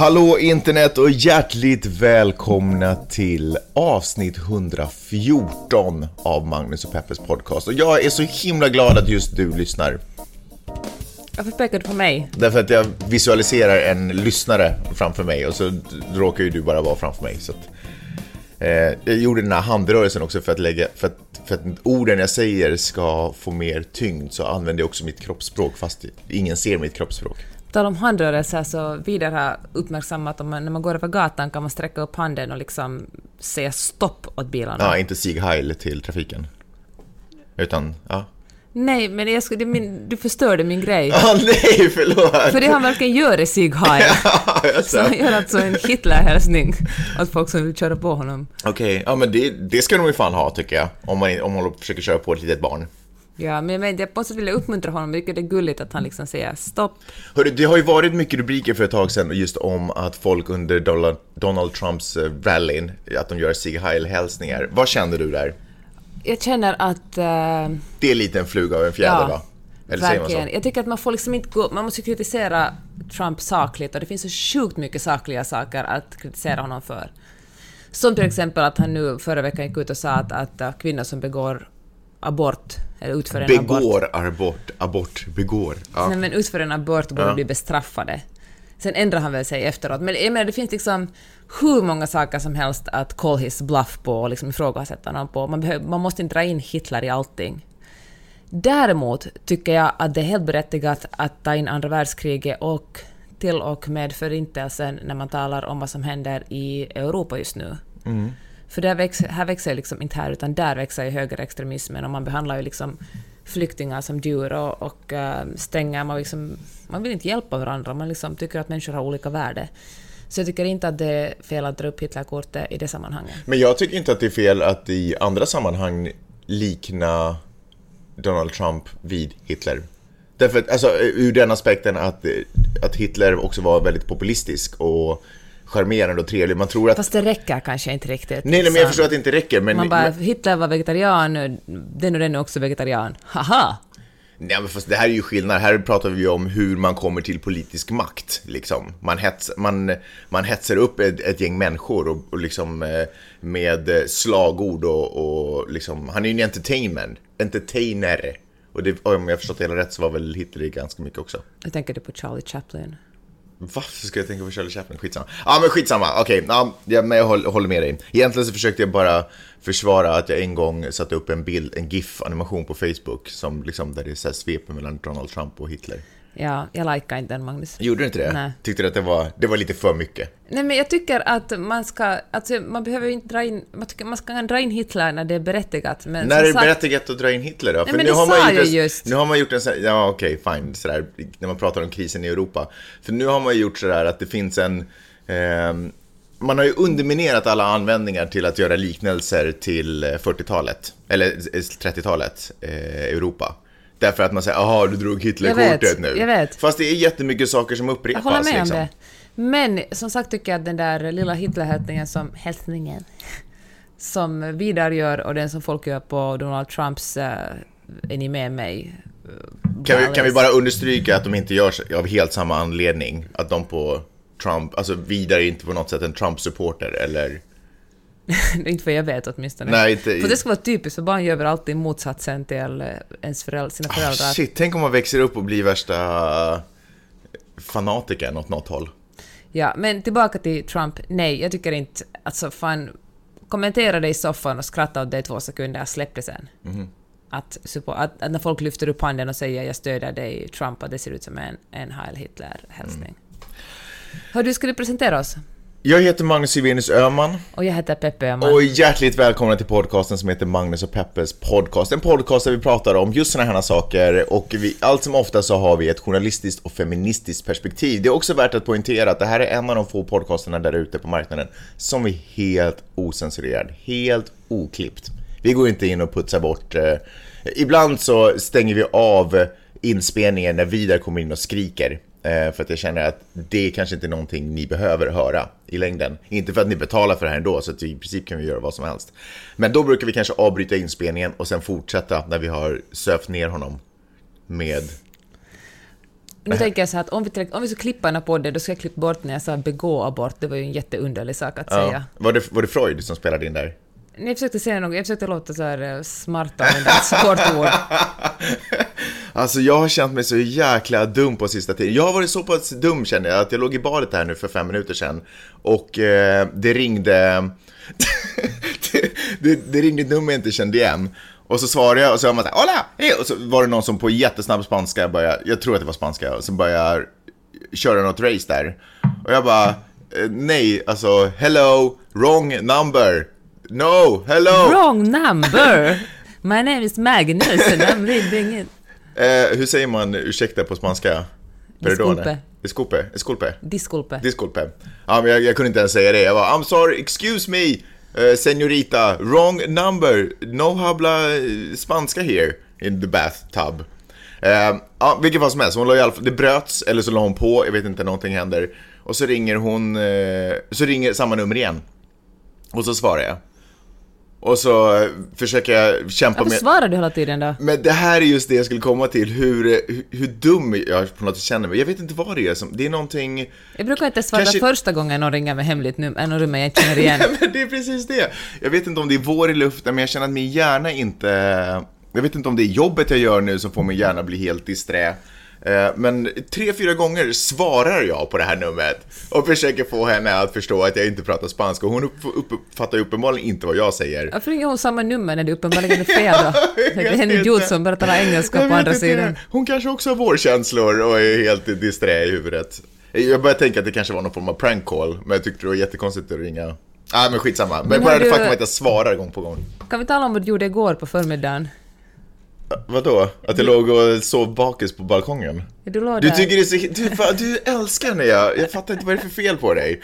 Hallå internet och hjärtligt välkomna till avsnitt 114 av Magnus och Peppes podcast. Och jag är så himla glad att just du lyssnar. Varför pekar du på mig? Därför att jag visualiserar en lyssnare framför mig och så råkar ju du bara vara framför mig. Så att, eh, jag gjorde den här handrörelsen också för att, lägga, för, att, för att orden jag säger ska få mer tyngd så använder jag också mitt kroppsspråk fast ingen ser mitt kroppsspråk. Tal om handrörelser så Vidar har uppmärksammat att man, när man går över gatan kan man sträcka upp handen och liksom säga stopp åt bilarna. Ja, inte Sieg Heil till trafiken. Utan, ja. Nej, men jag skulle, är min, du förstörde min grej. Ah, nej, förlåt! För det han verkligen gör i Sieg Heil. Ja, jag Så han gör alltså en Hitler-hälsning åt folk som vill köra på honom. Okej, ja men det, det ska de ju fan ha tycker jag. Om man, om man försöker köra på ett litet barn. Ja, men jag, men jag måste vilja uppmuntra honom. Jag tycker det är gulligt att han liksom säger stopp. Hörru, det har ju varit mycket rubriker för ett tag sedan just om att folk under Donald, Trumps eh, rallyn, att de gör Sieg Heil-hälsningar. Vad kände du där? Jag känner att... eh, Det är lite en fluga av en fjäder Ja, va? Eller Verkligen. Jag tycker att man får liksom inte gå, man måste kritisera Trump sakligt och det finns så sjukt mycket sakliga saker att kritisera honom för. Som till exempel att han nu förra veckan gick ut och sa att, att äh, kvinnor som begår abort, eller utför en abort, Begår abort, abort, begår. Ja. nej, men utför en abort borde Ja. bli bestraffade. Sen ändrar han väl sig efteråt. Men jag menar, det finns liksom hur många saker som helst att call his bluff på och liksom ifrågasätta honom på. Man, behöver, man måste inte dra in Hitler i allting. Däremot tycker jag att det är helt berättigat att ta in andra världskriget och till och med Förintelsen när man talar om vad som händer i Europa just nu. För där växer, här växer liksom inte här, utan där växer ju högerextremismen och man behandlar ju liksom flyktingar som djur och, och eh, stänger, man, liksom, man vill inte hjälpa varandra, man liksom tycker att människor har olika värde. Så jag tycker inte att det är fel att dra upp Hitlerkortet i det sammanhanget. Men jag tycker inte att det är fel att i andra sammanhang likna Donald Trump vid Hitler. Därför att, alltså ur den aspekten att, att Hitler också var väldigt populistisk och charmerande och trevlig. Man tror att... Fast det räcker kanske inte riktigt. nej, nej, men jag Så förstår att det inte räcker, men... Man bara, Hitler var vegetarian, den och den är också vegetarian. Haha! nej, men fast det här är ju skillnad. Här pratar vi ju om hur man kommer till politisk makt. Liksom. Man, hets, man, man hetsar upp ett, ett gäng människor och, och liksom, eh, med slagord och, och liksom, han är ju en entertainment, entertainer. Och det, om jag förstått det hela rätt så var väl Hitler ganska mycket också. Jag tänker du på Charlie Chaplin. Varför ska jag tänka på Charlie Chaplin? Skitsamma. Ja, men skitsamma. Okej, ja, ja, men jag håller, håller med dig. Egentligen så försökte jag bara försvara att jag en gång satte upp en bild, en GIF-animation på Facebook som liksom där det är så här sveper mellan Donald Trump och Hitler. Ja, jag likar inte den, Magnus. Gjorde du inte det? Nej. Tyckte du att det var, det var lite för mycket? Nej, men jag tycker att man ska... Alltså, man behöver ju inte dra in... Man, tycker, man ska dra in Hitler när det är berättigat, men När är det sagt, berättigat att dra in Hitler då? men det sa gjort jag en, just. Nu har man gjort en sån ja okej, fine, sådär, när man pratar om krisen i Europa. För nu har man ju gjort sådär att det finns en, ehm, man har ju underminerat alla användningar till att göra liknelser till eh, 40-talet, eller eh, 30-talet, eh, Europa. Därför att man säger, jaha, du drog Hitlerkortet nu. jag vet. Fast det är jättemycket saker som upprepas. Jag håller med liksom. om det. Men som sagt tycker jag att den där lilla Hitlerhälsningen som... Hälsningen. Som Vidar gör och den som folk gör på Donald Trumps uh, Är ni med mig? eh, Kan vi, kan vi bara understryka att de inte görs av helt samma anledning? Att de på Trump, alltså vidare är inte på något sätt en Trump-supporter eller... inte vad jag vet åtminstone. Nej, inte- För det ska vara typiskt, för barn gör väl alltid motsatsen till eh, ens föräldrar, sina Ah, föräldrar. shit, tänk om man växer upp och blir värsta fanatikern åt något håll. Ja, men tillbaka till Trump. Nej, jag tycker inte... Alltså fan, kommentera det i soffan och skratta åt det i två sekunder, släpp det sen. Mhm. Att, att, att när folk lyfter upp handen och säger jag stödjer dig, Trump, att det ser ut som en, en Heil Hitler-hälsning. Mm. Hör du, ska du presentera oss? Jag heter Magnus Silvenius Öhman Och jag heter Peppe Öhman. och hjärtligt välkomna till podcasten som heter Magnus och Peppes podcast. En podcast där vi pratar om just sådana här saker och vi, allt som ofta så har vi ett journalistiskt och feministiskt perspektiv. Det är också värt att poängtera att det här är en av de få podcasterna där ute på marknaden som är helt osensurerad, helt oklippt. Vi går inte in och putsar bort. Eh, ibland så stänger vi av inspelningen när Vidar kommer in och skriker. Eh, för att jag känner att det kanske inte är någonting ni behöver höra i längden. Inte för att ni betalar för det här ändå, så att i princip kan vi göra vad som helst. Men då brukar vi kanske avbryta inspelningen och sen fortsätta när vi har sövt ner honom med... Nu tänker jag så här att om vi, om vi ska klippa den här podden, då ska jag klippa bort när jag sa begå abort. Det var ju en jätteunderlig sak att säga. Ja. Var, det, var det Freud som spelade in där? Jag försökte säga något, jag försökte låta så här eh, smart ett svårt ord. Alltså jag har känt mig så jäkla dum på sista tiden. Jag har varit så pass dum känner jag att jag låg i badet här nu för fem minuter sedan och eh, det ringde... det, det, det ringde ett nummer jag inte kände igen. Och så svarade jag och så var man såhär ”Hola!” hey! Och så var det någon som på jättesnabb spanska började, jag tror att det var spanska, och så började köra något race där. Och jag bara eh, nej, alltså hello, wrong number. No, hello! Wrong number! My name is Magnus and I'm living in... Eh, hur säger man ursäkta på spanska? Disculpe. Disculpe. Disculpe. Disculpe. Disculpe. Ja, men jag, jag kunde inte ens säga det. Jag var I'm sorry, excuse me, uh, señorita, wrong number, no habla eh, spanska here in the bathtub. Eh, ja, vilket fall som helst, hon la i alla fall, det bröts, eller så la hon på, jag vet inte, någonting händer. Och så ringer hon, eh, så ringer samma nummer igen. Och så svarar jag. Och så eh, försöker jag kämpa Varför med... svarar du hela tiden då? Men det här är just det jag skulle komma till, hur, hur, hur dum jag på något sätt känner mig. Jag vet inte vad det är som, det är någonting... Jag brukar inte svara Kanske- första gången någon ringer med hemligt nummer, något nummer jag inte känner igen. Nej, men det är precis det. Jag vet inte om det är vår i luften, men jag känner att min hjärna inte... Jag vet inte om det är jobbet jag gör nu som får min hjärna bli helt disträ. Eh, Men tre, fyra gånger svarar jag på det här numret och försöker få henne att förstå att jag inte pratar spanska. Hon upp, uppfattar ju uppenbarligen inte vad jag säger. Varför ringer hon samma nummer när det uppenbarligen är fel då? Det är inte. Jonsson bara talar engelska på andra sidan. Hon kanske också har vårkänslor och är helt disträ i huvudet. Jag började tänka att det kanske var någon form av prank call, men jag tyckte det var jättekonstigt att ringa. Nej, men skitsamma. Men, Men bara det du- faktum att jag svarar gång på gång. Kan vi tala om vad du gjorde igår på förmiddagen? Vadå? Att jag låg och sov bakis på balkongen? Du låg Du tycker det är så... Du, du älskar när jag... Jag fattar inte vad det är för fel på dig.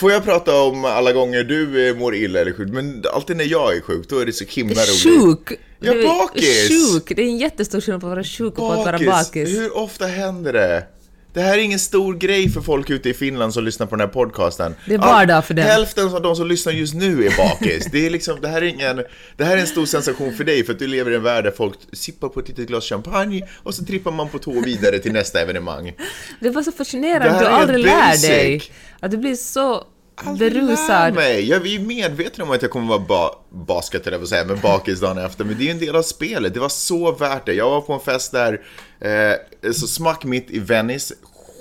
Får jag prata om alla gånger du eh, mår illa eller sjuk? Men alltid när jag är sjuk, då är det så himla roligt. Sjuk! Ja, Du är bakis. Sjuk! Det är en jättestor skillnad på att vara sjuk och på att vara bakis. Hur ofta händer det? Det här är ingen stor grej för folk ute i Finland som lyssnar på den här podcasten. Det är vardag för dem. Hälften av de som lyssnar just nu är bakis. Det är liksom, det här är ingen, det här är en stor sensation för dig för att du lever i en värld där folk sippar på ett litet glas champagne och så trippar man på tå vidare till nästa evenemang. Det var så fascinerande att du aldrig lär dig. Att du blir så Aldrig lär berusad. mig. Jag är medveten om att jag kommer vara ba basket, eller säga, men bakis dagen efter. Men det är ju en del av spelet. Det var så värt det. Jag var på en fest där, eh, så smack mitt i Venice.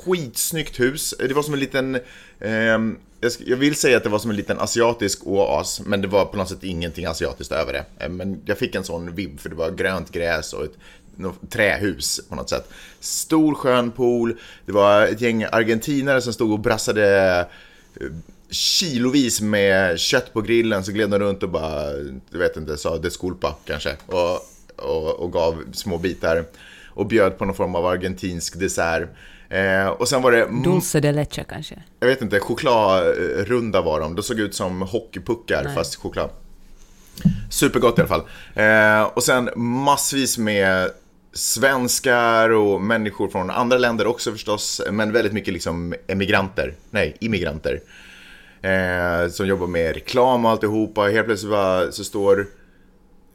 Skitsnyggt hus. Det var som en liten, ehm, jag, vill säga att det var som en liten asiatisk oas, men det var på något sätt ingenting asiatiskt över det. Eh, Men jag fick en sån vibb, för det var grönt gräs och ett trähus på något sätt. Stor skön pool, det var ett gäng argentinare som stod och brassade eh, kilovis med kött på grillen så gled de runt och bara, jag vet inte, sa desculpa kanske och, och, och gav små bitar och bjöd på någon form av argentinsk dessert. Eh, och sen var det, Dulce de leche kanske. jag vet inte, chokladrunda var de. De såg ut som hockeypuckar Nej. fast choklad. Supergott i alla fall. Eh, och sen massvis med svenskar och människor från andra länder också förstås. Men väldigt mycket liksom emigranter, nej, immigranter. Eh, som jobbar med reklam och alltihopa. Helt plötsligt bara, så står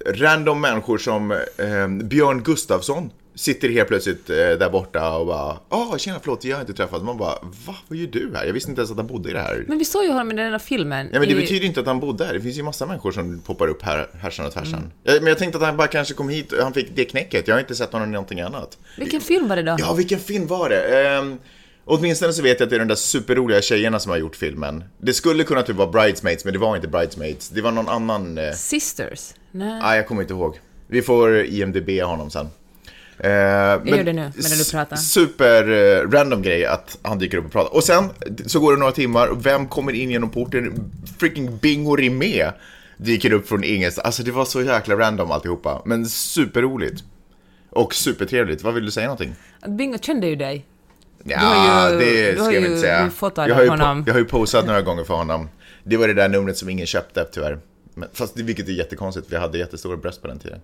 random människor som eh, Björn Gustafsson sitter helt plötsligt eh, där borta och bara ah tjena förlåt jag har inte träffat. Man bara va vad gör du här? Jag visste inte ens att han bodde i det här. Men vi såg ju honom i den här filmen. Ja, men det i... betyder inte att han bodde här. Det finns ju massa människor som poppar upp här, härsan och tvärsan. Mm. Eh, Men jag tänkte att han bara kanske kom hit och han fick det knäcket. Jag har inte sett honom i någonting annat. Vilken film var det då? Ja, vilken film var det? Ehm, åtminstone så vet jag att det är de där superroliga tjejerna som har gjort filmen. Det skulle kunna typ vara Bridesmaids, men det var inte Bridesmaids. Det var någon annan... Eh... Sisters? Nej. Nej, jag kommer inte ihåg. Vi får IMDB honom sen. Eh, Jag gör det nu, medan du pratar. Super eh, random grej att han dyker upp och pratar. Och sen så går det några timmar och vem kommer in genom porten? Freaking Bingo Rimér dyker upp från ingenstans. Alltså det var så jäkla random alltihopa. Men superroligt. Och supertrevligt. Vad vill du säga någonting? Bingo kände ju dig. Ja, ju- det ska jag inte säga. jag, har ju honom. jag har ju posat några gånger för honom. Det var det där numret som ingen köpte tyvärr. Men, fast det, vilket är jättekonstigt, jag hade jättestora bröst på den tiden.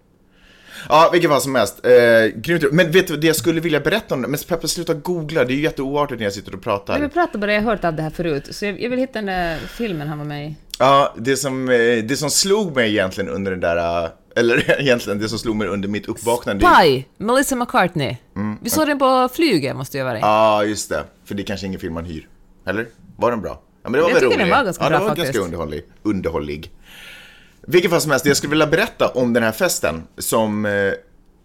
Ja, vilket fall som helst. Eh, grymt. Men vet du, det jag skulle vilja berätta om det, men Peppe sluta googla, det är ju jätteoartigt när jag sitter och pratar. Nej, vi pratade bara, jag har hört av det här förut, så jag, jag vill hitta den där filmen han var med i. Ja, det som, eh, det som slog mig egentligen under den där, eh, eller egentligen det som slog mig under mitt uppvaknande. Pie! Melissa McCartney. Vi såg den på flyget, måste jag vara. Ja, just det. För det är kanske ingen film man hyr. Eller? Var den bra? Ja, men det var Jag väl tycker den rolig. var ganska ja, bra den var faktiskt. ganska underhållig. underhållig. Vilket fall som helst, jag skulle vilja berätta om den här festen som, eh,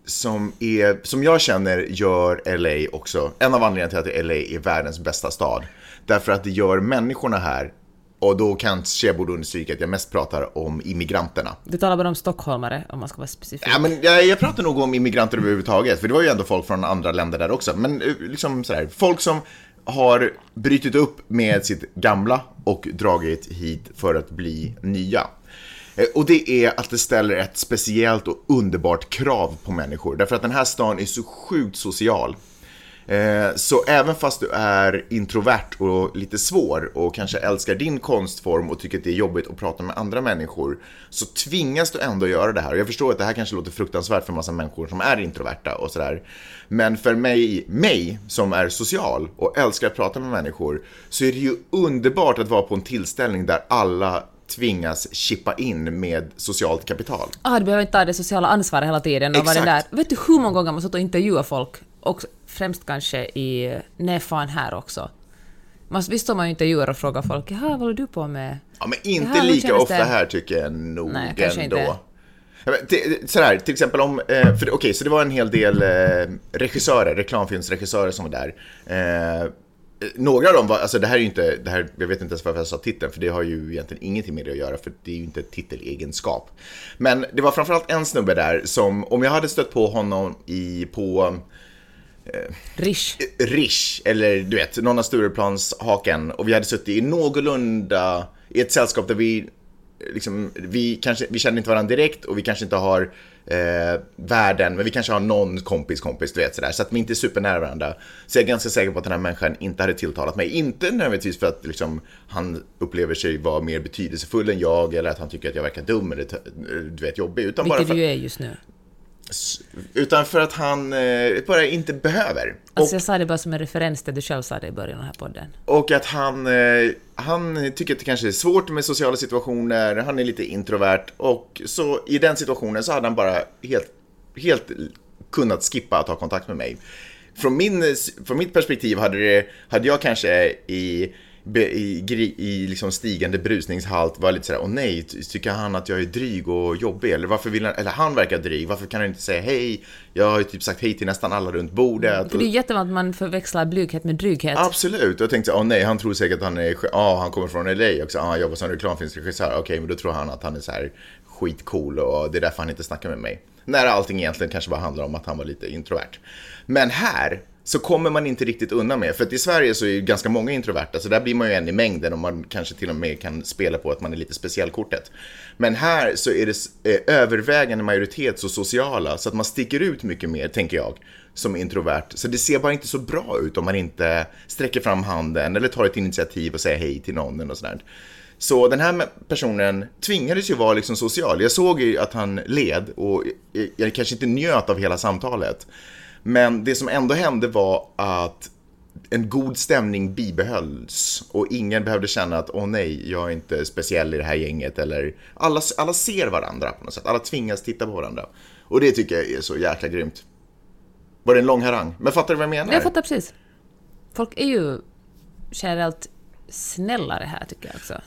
som, är, som jag känner gör LA också. En av anledningarna till att LA är världens bästa stad. Därför att det gör människorna här, och då kanske jag borde understryka att jag mest pratar om immigranterna. Du talar bara om stockholmare, om man ska vara specifik. Ja, men jag, jag pratar nog om immigranter överhuvudtaget, för det var ju ändå folk från andra länder där också. Men eh, liksom sådär, folk som har brytit upp med sitt gamla och dragit hit för att bli nya. Eh, Och det är att det ställer ett speciellt och underbart krav på människor. Därför att den här stan är så sjukt social. Eh, Så även fast du är introvert och lite svår och kanske älskar din konstform och tycker att det är jobbigt att prata med andra människor så tvingas du ändå göra det här. Jag förstår att det här kanske låter fruktansvärt för en massa människor som är introverta och sådär. Men för mig, mig som är social och älskar att prata med människor så är det ju underbart att vara på en tillställning där alla tvingas chippa in med socialt kapital. Ah, du behöver inte ta det sociala ansvaret hela tiden och den där... Exakt. Vet du hur många gånger man suttit och intervjuat folk? Och främst kanske i... Nej, fan här också. Man, visst står man ju intervjuar och frågar folk “Jaha, vad håller du på med?” Ja, men inte lika ofta det? här tycker jag nog Nej, kanske ändå. inte. Men till- Sådär, till exempel om, eh, för okej, så det var en hel del eh, regissörer, reklamfilmsregissörer som var där. Eh, några av dem var, alltså det här är ju inte, det här, jag vet inte ens varför jag sa titeln, för det har ju egentligen ingenting med det att göra, för det är ju inte titelegenskap. Men det var framförallt en snubbe där som, om jag hade stött på honom i, på Rish. Rish, eller du vet, någon av Stureplanshaken och vi hade suttit i någorlunda, i ett sällskap där vi liksom, vi kanske, vi känner inte varandra direkt och vi kanske inte har eh, världen, men vi kanske har någon kompis kompis, du vet sådär, så att vi inte är supernära varandra. Så jag är ganska säker på att den här människan inte hade tilltalat mig. Inte nödvändigtvis för att liksom, han upplever sig vara mer betydelsefull än jag eller att han tycker att jag verkar dum eller du vet jobbig, utan bara Vilket för, du är just nu. Utan för att han eh, bara inte behöver. Alltså jag sa det bara som en referens till det du själv sa det i början av den här podden. Och att han, eh, han tycker att det kanske är svårt med sociala situationer, han är lite introvert och så i den situationen så hade han bara helt, helt kunnat skippa att ha kontakt med mig. Från, min, från mitt perspektiv hade, det, hade jag kanske i, i, i liksom stigande brusningshalt var lite sådär, åh nej, ty- tycker han att jag är dryg och jobbig? Eller varför vill han, eller han verkar dryg, varför kan han inte säga hej? Jag har ju typ sagt hej till nästan alla runt bordet. För det är jättevanligt att man förväxlar blyghet med dryghet. Absolut, jag tänkte åh nej, han tror säkert att han är, ja han kommer från LA också, ja, han jobbar som reklamfilmsregissör, okej men då tror han att han är så här skitcool och det är därför han inte snackar med mig. När allting egentligen kanske bara handlar om att han var lite introvert. Men här så kommer man inte riktigt undan med, för att i Sverige så är ju ganska många introverta, så där blir man ju en i mängden och man kanske till och med kan spela på att man är lite speciellkortet. Men här så är det eh, övervägande majoritet så sociala, så att man sticker ut mycket mer, tänker jag, som introvert. Så det ser bara inte så bra ut om man inte sträcker fram handen eller tar ett initiativ och säger hej till någon och sådär. Så den här personen tvingades ju vara liksom social. Jag såg ju att han led och jag kanske inte njöt av hela samtalet. Men det som ändå hände var att en god stämning bibehölls och ingen behövde känna att åh nej, jag är inte speciell i det här gänget eller alla, alla ser varandra på något sätt. Alla tvingas titta på varandra. Och det tycker jag är så jäkla grymt. Var det en lång harang? Men fattar du vad jag menar? Jag fattar precis. Folk är ju generellt snällare här tycker jag också.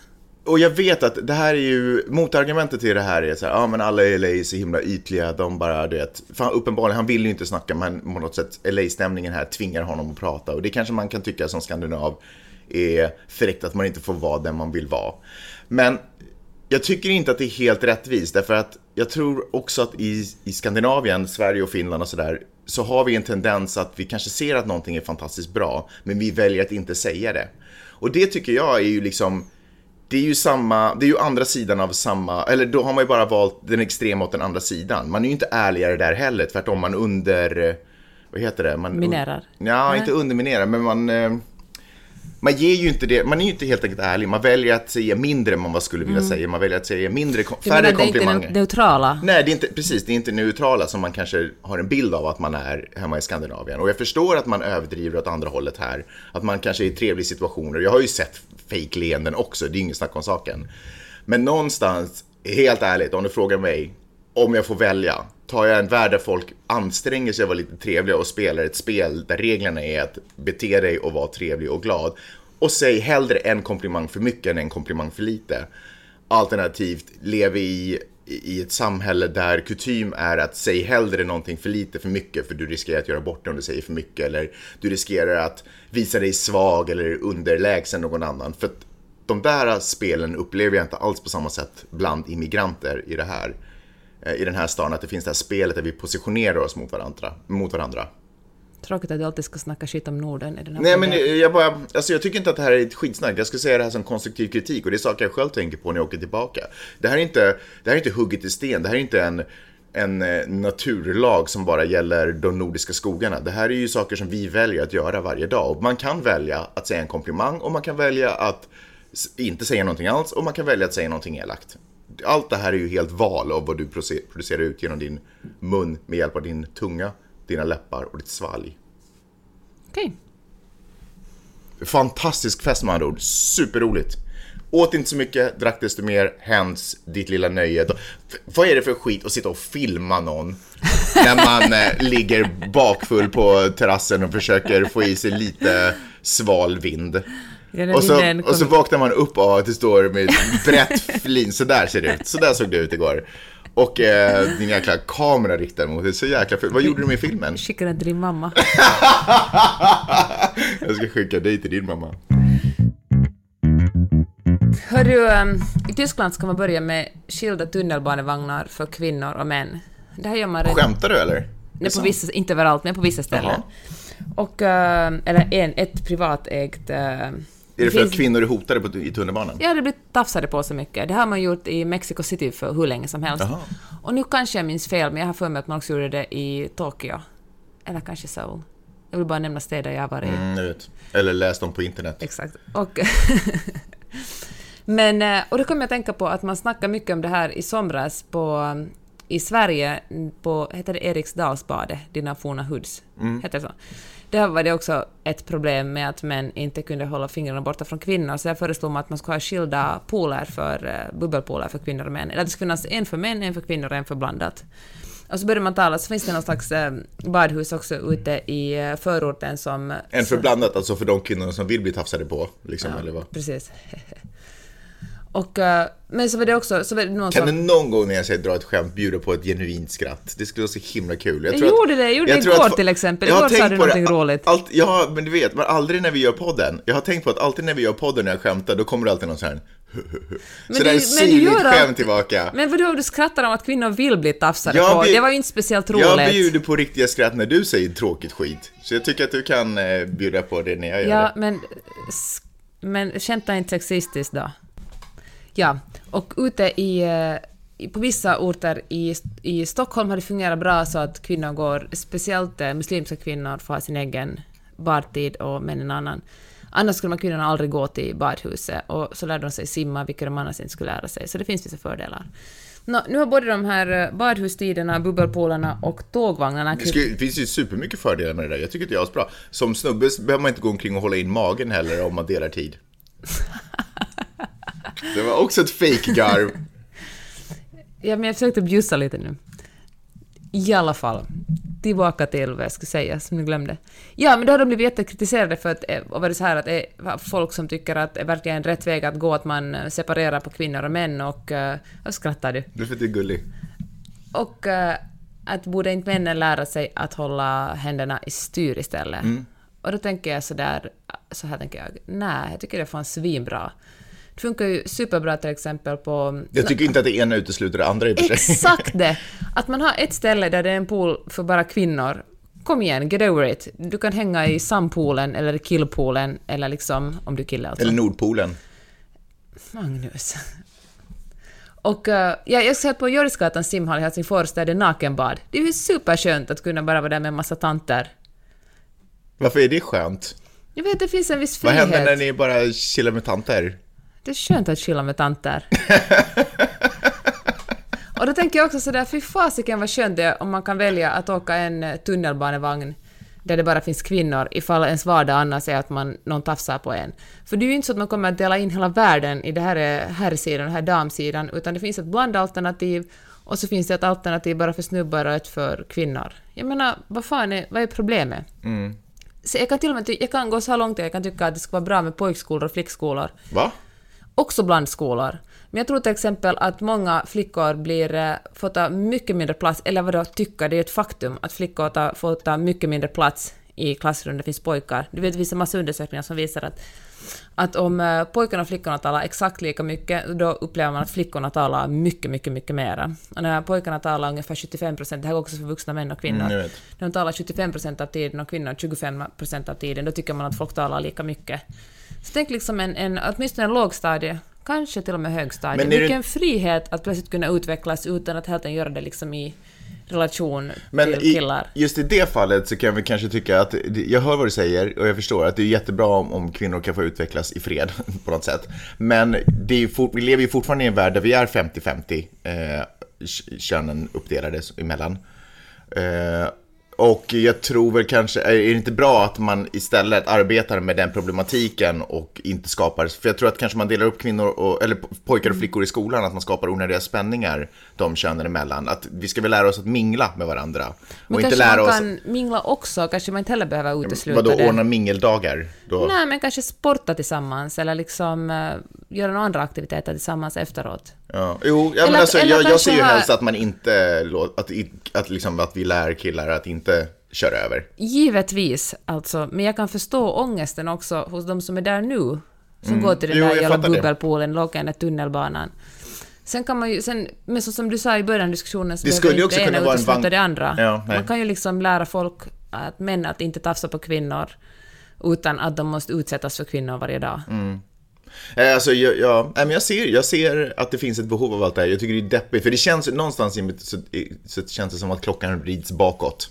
Och jag vet att det här är ju, motargumentet till det här är så här, ja men alla i LA är så himla ytliga, de bara, du vet, fan uppenbarligen, han vill ju inte snacka, men på något sätt, LA-stämningen här tvingar honom att prata. Och det kanske man kan tycka som skandinav är fräckt att man inte får vara den man vill vara. Men Jag tycker inte att det är helt rättvist, därför att jag tror också att i, i Skandinavien, Sverige och Finland och sådär, så har vi en tendens att vi kanske ser att någonting är fantastiskt bra, men vi väljer att inte säga det. Och det tycker jag är ju liksom, det är ju samma, det är ju andra sidan av samma, eller då har man ju bara valt den extrema åt den andra sidan. Man är ju inte ärligare där heller, tvärtom man under, vad heter det? Man, Minerar? Ja, inte underminerar, men man eh, man ger ju inte det, man är ju inte helt enkelt ärlig. Man väljer att säga mindre än man vad skulle vilja mm. säga. Man väljer att säga mindre, färre menar, komplimanger. Det är inte neutrala? Nej, det är inte, precis, det är inte neutrala som man kanske har en bild av att man är hemma i Skandinavien. Och jag förstår att man överdriver åt andra hållet här. Att man kanske är i trevliga situationer. Jag har ju sett fake-leenden också, det är inget snack om saken. Men någonstans, helt ärligt, om du frågar mig, om jag får välja, tar jag en värld där folk anstränger sig att vara lite trevliga och spelar ett spel där reglerna är att bete dig och vara trevlig och glad. Och säg hellre en komplimang för mycket än en komplimang för lite. Alternativt, lev i, i ett samhälle där kutym är att säg hellre någonting för lite för mycket för du riskerar att göra bort det om du säger för mycket eller du riskerar att visa dig svag eller underlägsen någon annan. För att de där spelen upplever jag inte alls på samma sätt bland immigranter i det här. Eh, i den här staden, att det finns det här spelet där vi positionerar oss mot varandra. Mot varandra. Tråkigt att du alltid ska snacka skit om Norden i den här Nej, men jag, bara, alltså jag tycker inte att det här är ett skitsnack. Jag skulle säga det här som konstruktiv kritik och det är saker jag själv tänker på när jag åker tillbaka. Det här är inte, det här är inte hugget i sten. Det här är inte en, en eh, naturlag som bara gäller de nordiska skogarna. Det här är ju saker som vi väljer att göra varje dag. Och man kan välja att säga en komplimang och man kan välja att inte säga någonting alls och man kan välja att säga någonting elakt allt det här är ju helt val av vad du producerar ut genom din mun med hjälp av din tunga, dina läppar och ditt svalg. Okej. Okay. Fantastisk fest med andra ord. Superroligt. Åt inte så mycket, drack desto mer, hens ditt lilla nöje. Vad är det för skit att sitta och filma någon när man eh, ligger bakfull på terrassen och försöker få i sig lite sval vind? Ja, och, så, och så vaknar man upp av att det står med brett flin, så där ser det ut. Så där såg det ut igår. Och eh, din jäkla kamera riktad mot det. Så jäkla fult. Vad gjorde du med filmen? Skicka den till din mamma. jag ska skicka dig till din mamma. Hörru, um, i Tyskland ska man börja med skilda tunnelbanevagnar för kvinnor och män. Det här gör man redan... Skämtar du eller? Nej, på vissa, inte överallt, men på vissa ställen. Jaha. Och, uh, eller en, ett privatägt uh, är det för finns... att kvinnor är hotade på, i tunnelbanan? Ja, det blir tafsade på så mycket. Det har man gjort i Mexico City för hur länge som helst. Jaha. Och nu kanske jag minns fel, men jag har för mig att man också gjorde det i Tokyo. Eller kanske Seoul. Jag vill bara nämna städer jag har varit i. Mm, jag vet. Eller läst dem på internet. Exakt. Och men, eh, och då kommer jag att tänka på att man snackar mycket om det här i somras på, i Sverige, på, heter det Eriksdalsbadet, dina forna hoods? Mm. Heter det så? Där var det också ett problem med att män inte kunde hålla fingrarna borta från kvinnor, så jag föreslog att man skulle ha skilda pooler för, uh, bubbelpooler för kvinnor och män. Eller att det skulle finnas en för män, en för kvinnor och en för blandat. Och så började man tala, så finns det någon slags eh, badhus också ute i eh, förorten som... En för blandat, alltså för de kvinnor som vill bli tafsade på? Liksom, ja, eller vad? precis. Och, uh, men så var det också... Så var det någon kan som... du någon gång när jag säger dra ett skämt bjuda på ett genuint skratt? Det skulle vara så himla kul. Jag, jag gjorde det, jag gjorde jag det igår att, till exempel. Igår sa du någonting det, roligt. Allt, ja, men du vet, men aldrig när vi gör podden. Jag har tänkt på att alltid när vi gör podden när jag skämtar, då kommer det alltid någon sån här men så det är syrligt skämt tillbaka. Men vadå, du skrattar om att kvinnor vill bli tafsade jag på? Det var ju inte speciellt roligt. Jag bjuder på riktiga skratt när du säger tråkigt skit. Så jag tycker att du kan eh, bjuda på det när jag gör ja, det. Ja, men... Men skämta inte sexistiskt då. Ja, och ute eh, i, på vissa orter i, i Stockholm har det fungerat bra så att kvinnor går, speciellt eh, muslimska kvinnor, får ha sin egen badtid och män en annan. Annars skulle man kvinnorna aldrig gå till badhuset och så lärde de sig simma, vilket de annars inte skulle lära sig. Så det finns vissa fördelar. Nå, nu har både de här eh, badhustiderna, bubbelpoolerna och tågvagnarna... Det, skulle, det finns ju supermycket fördelar med det där. Jag tycker att det är bra. Som snubbe behöver man inte gå omkring och hålla in magen heller om man delar tid. Det var också ett fake-garv. ja, men jag försökte bjussa lite nu. I alla fall, tillbaka till vad jag skulle säga, som jag glömde. Ja, men då har de blivit jättekritiserade för att, eh, och varit så här att det är folk som tycker att det är verkligen rätt väg att gå, att man eh, separerar på kvinnor och män och... Vad skrattar du? Det är för att du är gullig. Och att borde inte männen lära sig att hålla händerna i styr istället? Mm. Och då tänker jag så där, så här tänker jag, nej, jag tycker det är fan svinbra Det funkar ju superbra till exempel på... Jag tycker inte att det ena utesluter det andra i och för sig. Exakt det! Att man har ett ställe där det är en pool för bara kvinnor. Kom igen, get over it. Du kan hänga i sampoolen eller killpoolen eller liksom, om du kille alltså. Eller Nordpolen. Magnus. Och uh, ja, jag ska på Jorisgatans simhall i Helsingfors där det är nakenbad. Det är ju superskönt att kunna bara vara där med en massa tanter. Varför är det skönt? Jag vet, det finns en viss Vad frihet. händer när ni bara chillar med tanter? Det är skönt att chilla med tanter. Och då tänker jag också sådär, fy fasiken vad skönt det är om man kan välja att åka en eh, tunnelbanevagn där det bara finns kvinnor ifall ens vardag annars är att man, någon tafsar på en. För det är ju inte så att man kommer att dela in hela världen i det här är herrsidan och här är damsidan, utan det finns ett blandalternativ och så finns det ett alternativ bara för snubbar och ett för kvinnor. Jag menar, vad fan är, vad är problemet? Så jag kan till och med jag kan gå så här långt att jag kan tycka att det ska vara bra med pojkskolor och flickskolor Va? Också bland skolor. Men jag tror till exempel att många flickor blir, eh, får ta mycket mindre plats, eller vadå tycka, det är ett faktum att flickor ta, får ta mycket mindre plats i klassrum det finns pojkar. Du vet, det finns en massa undersökningar som visar att, att om eh, pojkarna och flickorna talar exakt lika mycket, då upplever man att flickorna talar mycket, mycket, mycket mera. Och när pojkarna talar ungefär 75 procent, det här går också för vuxna män och kvinnor, Mm, när de talar 25 procent av tiden och kvinnor 25 procent av tiden, då tycker man att folk talar lika mycket. Så tänk liksom en, en åtminstone en lågstadie, kanske till och med högstadie. Vilken frihet att plötsligt kunna utvecklas utan att helt göra det liksom i relation Men till i, killar. just i det fallet så kan väl kanske tycka att, jag hör vad du säger och jag förstår att det är jättebra om, om kvinnor kan få utvecklas i fred på något sätt. Men fort, vi lever ju fortfarande i en värld där vi är 50-50 eh, könen uppdelade emellan. Eh, och jag tror väl kanske, är det inte bra att man istället arbetar med den problematiken och inte skapar, för jag tror att kanske man delar upp kvinnor, och, eller pojkar och flickor i skolan, att man skapar onödiga spänningar de könen emellan. Att vi ska väl lära oss att mingla med varandra. Men och inte kanske lära man oss, kan mingla också, kanske man inte heller behöver utesluta vadå, det. ordna mingeldagar? Då? Nej, men kanske sporta tillsammans eller liksom uh, göra några andra aktiviteter tillsammans efteråt. Ja. Jo, ja, men alltså, eller jag, jag ser ju helst att man inte, att, att, liksom, att vi lär killar att inte köra över. Givetvis, alltså, men jag kan förstå ångesten också hos de som är där nu, som går till den Mm. Jo, där jävla bubbelpoolen, där tunnelbanan. Sen kan man ju, sen, men så som du sa i början av diskussionen, så Det skulle ju också det kunna vara en vagn- det andra. Ja, man kan ju liksom lära folk, att män, att inte tafsa på kvinnor, utan att de måste utsättas för kvinnor varje dag. Mm. Eh, alltså, jag, jag, nej, men jag, ser, jag ser att det finns ett behov av allt det här. Jag tycker det är deppigt, för det känns någonstans i mitt, så, så känns det som att klockan vrids bakåt.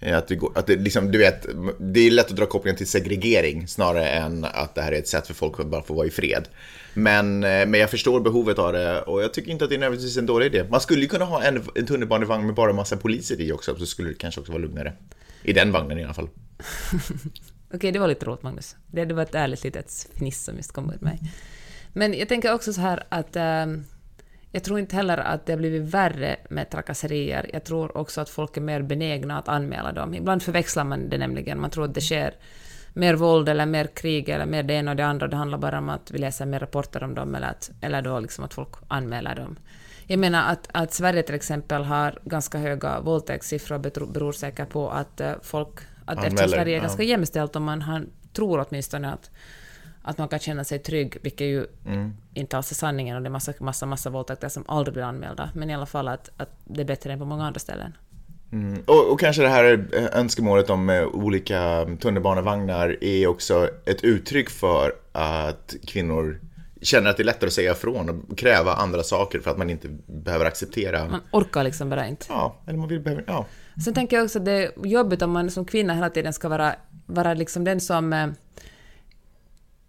Eh, att det, går, att det liksom, du vet, det är lätt att dra kopplingen till segregering snarare än att det här är ett sätt för folk att bara få vara i fred. Men, eh, men jag förstår behovet av det och jag tycker inte att det är nödvändigtvis en dålig idé. Man skulle ju kunna ha en, en tunnelbanevagn med bara massa poliser i också, så skulle det kanske också vara lugnare. I den vagnen i alla fall. Okej, det var lite roligt Magnus. Det, det var ett ärligt litet fniss som just kom ut mig. Men jag tänker också så här att ehm, jag tror inte heller att det har blivit värre med trakasserier. Jag tror också att folk är mer benägna att anmäla dem. Ibland förväxlar man det nämligen. Man tror att det sker mer våld eller mer krig eller mer det ena och det andra. Det handlar bara om att vi läser mer rapporter om dem eller, att, eller då liksom att folk anmäler dem. Jag menar att, att Sverige till exempel har ganska höga våldtäktssiffror beror, beror säkert på att eh, folk... Att eftersom Sverige är ja. ganska jämställt och man har, tror åtminstone att, att man kan känna sig trygg, vilket ju Mm. inte alls är sanningen och det är massa, massa, massa våldtäkter som aldrig blir anmälda. Men i alla fall att, att det är bättre än på många andra ställen. Mm. Och, och kanske det här önskemålet om eh, olika tunnelbanevagnar är också ett uttryck för att kvinnor känner att det är lättare att säga ifrån och kräva andra saker för att man inte behöver acceptera. Man orkar liksom bara inte. Ja, eller man vill behöva, ja. Sen tänker jag också att det är jobbigt om man som kvinna hela tiden ska vara, vara liksom den som eh,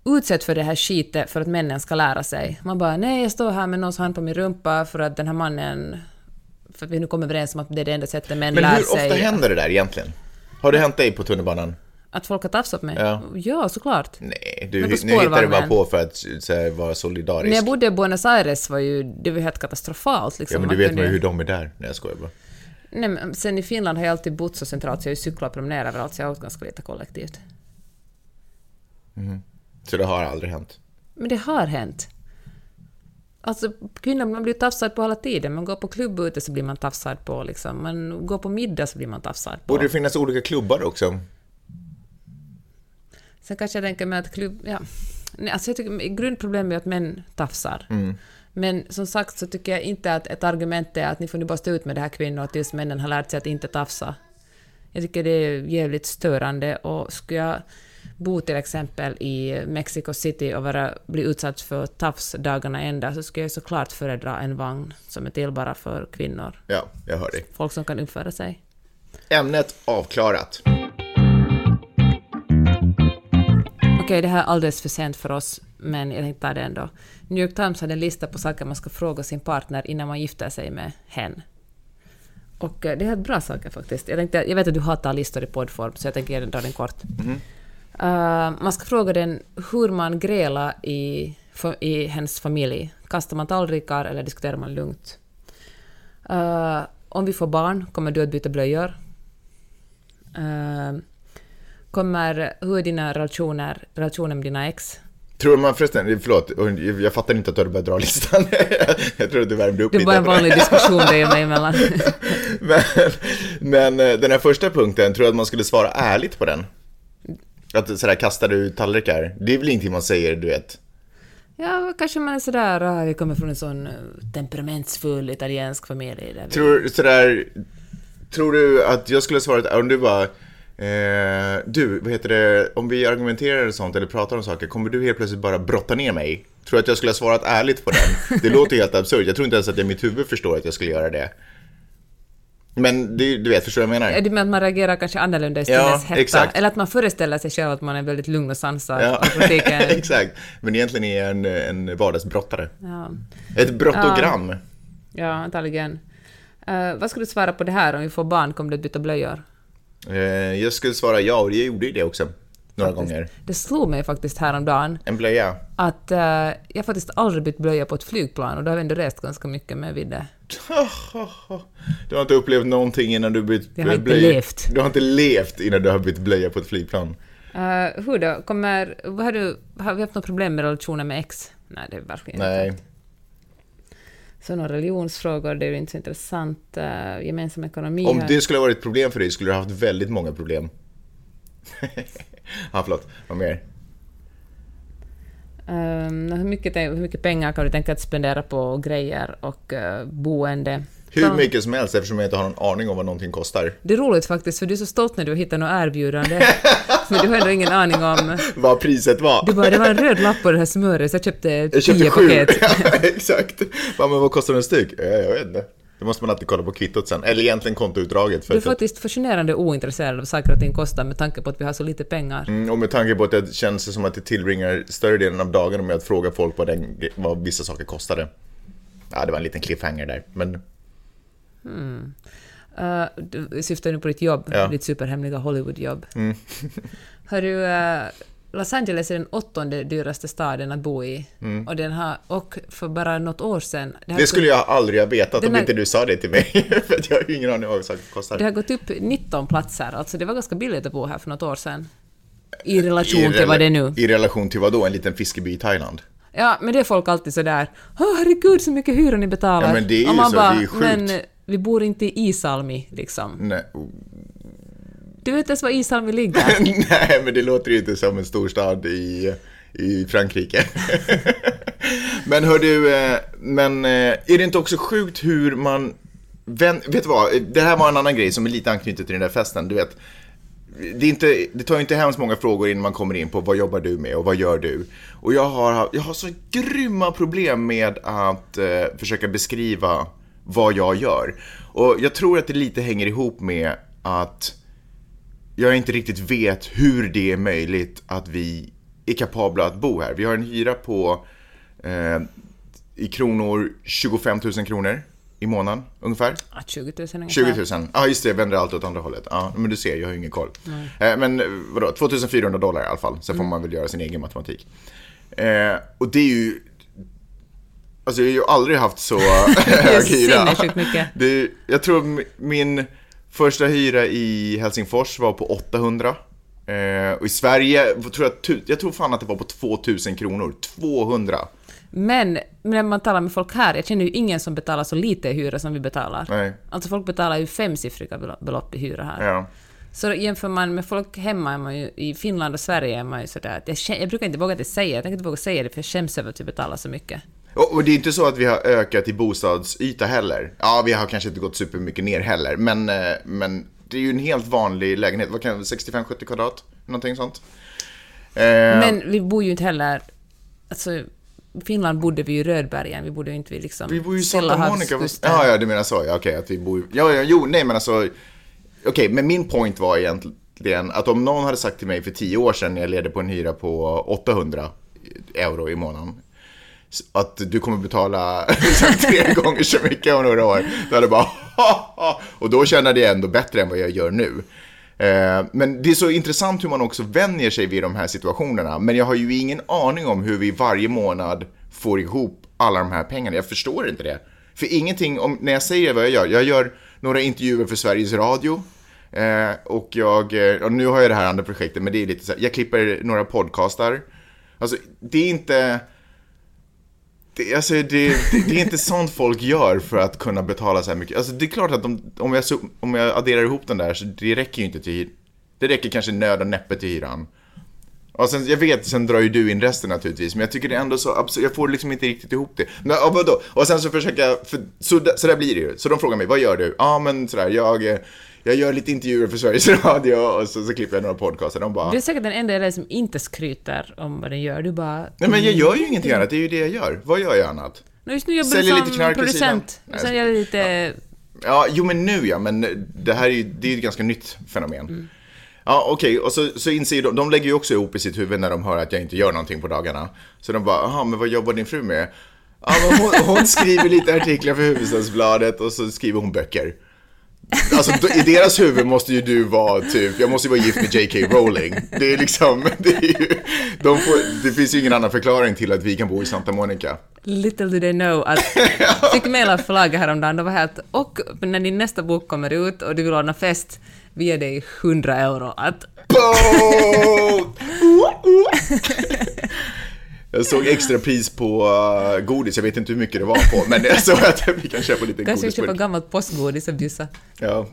utsätts för det här skitet för att männen ska lära sig. Man bara nej, jag står här med någons hand på min rumpa för att den här mannen... För att vi nu kommer överens om att det är det enda sättet män Men lär hur sig. ofta händer det där egentligen? Har det hänt dig på tunnelbanan? Att folk har tafsat mig? Ja. ja, såklart. Nej, du, Men nu hittar du bara på för att så här, vara solidarisk. När jag bodde i Buenos Aires var ju det var helt katastrofalt. Liksom. ja, men du vet ju hur de är där. Nej, jag skojar bara. Nej, men sen i Finland har jag alltid bott så centralt så jag har ju cyklat och promenerat överallt så jag har åkt ganska lite kollektivt. Så det har aldrig hänt. Men det har hänt. Alltså kvinnor man blir tafsad på hela tiden. Man går på klubb ute så blir man tafsad på. Liksom. Man går på middag så blir man tafsad på. Borde det finnas olika klubbar också? Sen kanske jag tänker mig att klubb... Ja. Nej, alltså jag tycker grundproblemet är att män tafsar. Mm. Men som sagt så tycker jag inte att ett argument är att ni får nu bara stå ut med det här kvinnor tills männen har lärt sig att inte tafsa. Jag tycker det är jävligt störande och skulle jag bo till exempel i Mexico City och vara, bli utsatt för tafs dagarna ända så skulle jag såklart föredra en vagn som är till bara för kvinnor. Ja, jag hör dig. Folk som kan uppföra sig. Ämnet avklarat. Okej, det här är alldeles för sent för oss, men jag tänkte ta det ändå. New York Times hade en lista på saker man ska fråga sin partner innan man gifter sig med hen. Och eh, det är bra saker faktiskt. Jag, tänkte, jag vet att du hatar listor i poddform, så jag tänker dra den kort. Eh, man ska fråga den hur man grälar i, i hens familj. Kastar man tallrikar eller diskuterar man lugnt? Eh, om vi får barn, kommer du att byta blöjor? Eh, kommer, hur är dina relationer, relationer med dina ex? Tror man förresten, förlåt, jag fattar inte att du hade börjat dra listan. jag tror att du värmde upp Det är lite. bara en vanlig diskussion dig och mig emellan. men, men eh, den här första punkten, tror jag att man skulle svara ärligt på den? Att sådär, kastar du tallrikar? Det är väl ingenting man säger, du vet? Ja, kanske man är sådär, ah, vi kommer från en sån eh, temperamentsfull italiensk familj. Där vi... Tror, sådär, tror du att jag skulle svara om du bara eh, Du, vad heter det, om vi argumenterar och sånt eller pratar om saker, kommer du helt plötsligt bara brotta ner mig? Tror du att jag skulle ha svarat ärligt på den? Det låter helt absurt, jag tror inte ens att jag i mitt huvud förstår att jag skulle göra det. Men det, du vet, förstår du vad jag menar? Det med att man reagerar kanske annorlunda i Ja, hetta? exakt. Eller att man föreställer sig själv att man är väldigt lugn och sansad Ja, exakt. Men egentligen är jag en, en vardagsbrottare. ja. Ett brottogram. ja, antagligen. Eh, vad skulle du svara på det här om vi får barn, kommer du att byta blöjor? Eh, jag skulle svara ja, och jag gjorde ju det också. Några gånger. Det slog mig faktiskt häromdagen En blöja. att uh, jag faktiskt aldrig bytt blöja på ett flygplan och då har vi ändå rest ganska mycket med vid det. Du har inte upplevt någonting innan du bytt Jag har inte blöja. levt. Du har inte levt innan du har bytt blöja på ett flygplan. Uh, hur då? Kommer, har, du, har vi haft några problem med relationer med ex? Nej, det är verkligen inte. Nej. Så några religionsfrågor, det är ju inte så intressant. Uh, gemensam ekonomi. Om det skulle ha varit ett problem för dig skulle du ha haft väldigt många problem. ja, förlåt. Vad mer? Ehm, hur, mycket, hur mycket pengar kan du tänka att spendera på grejer och uh, boende? Hur mycket som helst eftersom jag inte har någon aning om vad någonting kostar. Det är roligt faktiskt, för du är så stolt när du hittar något erbjudande. men du har ändå ingen aning om... Vad priset var. Du bara, det var en röd lapp på det här smöret, så jag köpte Jag tio köpte sju. paket. Ja, exakt. Ja, men vad kostar en styck? Ja, jag vet inte. Det måste man alltid kolla på kvittot sen. Eller egentligen kontoutdraget. För Du är faktiskt fascinerande ointresserad av saker och ting kostar med tanke på att vi har så lite pengar. Mm, och med tanke på att det känns som att jag tillbringar större delen av dagen med att fråga folk vad, den, vad vissa saker kostade. Ja, det var en liten cliffhanger där. Men Uh, du syftar nu på ditt jobb, Ja. Mm. ditt superhemliga Hollywoodjobb. Hör du, uh, Los Angeles är den åttonde dyraste staden att bo i. Och, den har, och för bara något år sedan... Det Mm. det skulle jag aldrig ha vetat om här- inte du sa det till mig. för jag har ingen aning om vad saker kostar. det har gått upp 19 platser, alltså det var ganska billigt att bo här för något år sedan. I relation I till vad det är nu. I relation till vad då? En liten fiskeby i Thailand? Ja, men det är folk alltid sådär Åh herregud så mycket hyra ni betalar. Ja, men det är ju så, bara, det är ju sjukt. Men eh, vi bor inte i Isalmi, liksom. Nej. Du vet ens var Isalmi ligger? Nej, men det låter ju inte som en storstad i, i Frankrike. men hör du, eh, men eh, är det inte också sjukt hur man... Vän, vet du vad, det här var en annan grej som är lite anknutet till den där festen. Du vet, det, är inte, det tar ju inte hemskt många frågor innan man kommer in på vad jobbar du med och vad gör du? Och jag har, jag har så grymma problem med att eh, försöka beskriva vad jag gör. Och jag tror att det lite hänger ihop med att jag inte riktigt vet hur det är möjligt att vi är kapabla att bo här. Vi har en hyra på eh, i kronor 25 000 kronor i månaden ungefär. Ah, 20 000 ungefär. 20 000. Ja, ah, just det. Jag vänder allt åt andra hållet. Ja, men du ser, jag har ju ingen koll. Eh, men eh, vadå, 2400 dollar i alla fall. Sen får man väl göra sin egen matematik. Eh, och det är ju... Alltså jag har ju aldrig haft så hög hyra. mycket. Det jag tror min första hyra i Helsingfors var på 800. Eh, och i Sverige, tror jag, jag tror fan att det var på 2000 kronor. 200. Men när man talar med folk här, jag känner ju ingen som betalar så lite i hyra som vi betalar. Nej. Alltså folk betalar ju femsiffriga belo- belopp i hyra här. Ja. Så jämför man med folk hemma, man ju, i Finland och Sverige är man ju sådär jag, jag brukar inte våga det säga, jag tänker inte våga säga det för jag skäms över att vi betalar så mycket. Och, det är inte så att vi har ökat i bostadsyta heller. Ja, vi har kanske inte gått supermycket ner heller, men, eh, men det är ju en helt vanlig lägenhet. Vad kan 65-70 kvadrat? Någonting sånt. Eh, Men vi bor ju inte heller... Alltså, i Finland bodde vi ju i Rödbergen, vi bodde ju inte vid liksom... Vi bor ju i Santa. Monica. Ja, ja, du menar så. Ja, okej, att vi bor Ja, ja, jo, nej, men alltså. Okej, men min point var egentligen att om någon hade sagt till mig för tio år sedan när jag ledde på en hyra på 800 euro i månaden. Att du kommer betala tre gånger så mycket om några år. Då hade jag bara ha, ha. Och då kände jag ändå bättre än vad jag gör nu. Eh, Men det är så intressant hur man också vänjer sig vid de här situationerna. Men jag har ju ingen aning om hur vi varje månad får ihop alla de här pengarna. Jag förstår inte det. För ingenting, om, när jag säger vad jag gör, jag gör några intervjuer för Sveriges Radio. Eh, och jag, eh, och nu har jag det här andra projektet, men det är lite så här, jag klipper några podcastar. Alltså, det är inte... Det, alltså, det, det, det är inte sånt folk gör för att kunna betala så här mycket. Alltså, det är klart att de, om, jag, om jag adderar ihop den där, så det räcker ju inte till Det räcker kanske nöd och näppe till hyran. Och sen, jag vet, sen drar ju du in resten naturligtvis, men jag tycker det är ändå så absurt, jag får liksom inte riktigt ihop det. Men ja, vadå? Och sen så försöker jag, för, så, så där blir det ju. Så de frågar mig, vad gör du? Ja, men sådär, jag, eh, jag gör lite intervjuer för Sveriges Radio och så, så klipper jag några podcaster. De bara, Du är säkert den enda dig som inte skryter om vad den gör, du bara... nej men jag gör ju ingenting annat, det är ju det jag gör. Vad gör jag annat? No, just nu jobbar Säljer du lite som knark vid producent. Och sen gör du lite... Ja, jo men nu ja, men det här är ju, det är ju ett ganska nytt fenomen. Ja, okej, och så, så inser de, de lägger ju också ihop i sitt huvud när de hör att jag inte gör någonting på dagarna. Så de bara, jaha, men vad jobbar din fru med? Ja, men hon, hon skriver lite artiklar för Hufvudstadsbladet och så skriver hon böcker. Alltså i deras huvud måste ju du vara typ, jag måste ju vara gift med J.K. Rowling. Det är liksom, det är ju, de får, det finns ju ingen annan förklaring till att vi kan bo i Santa Monica. Little do they know att... fick mejl av förlaget häromdagen, de var här att och när din nästa bok kommer ut och du vill ordna fest, vi ger dig 100 euro. Att! Jag såg extra pris på uh, godis, jag vet inte hur mycket det var på, men jag såg att vi kan köpa lite kanske vi köper godisburk. gammalt postgodis och bjussa. Ja.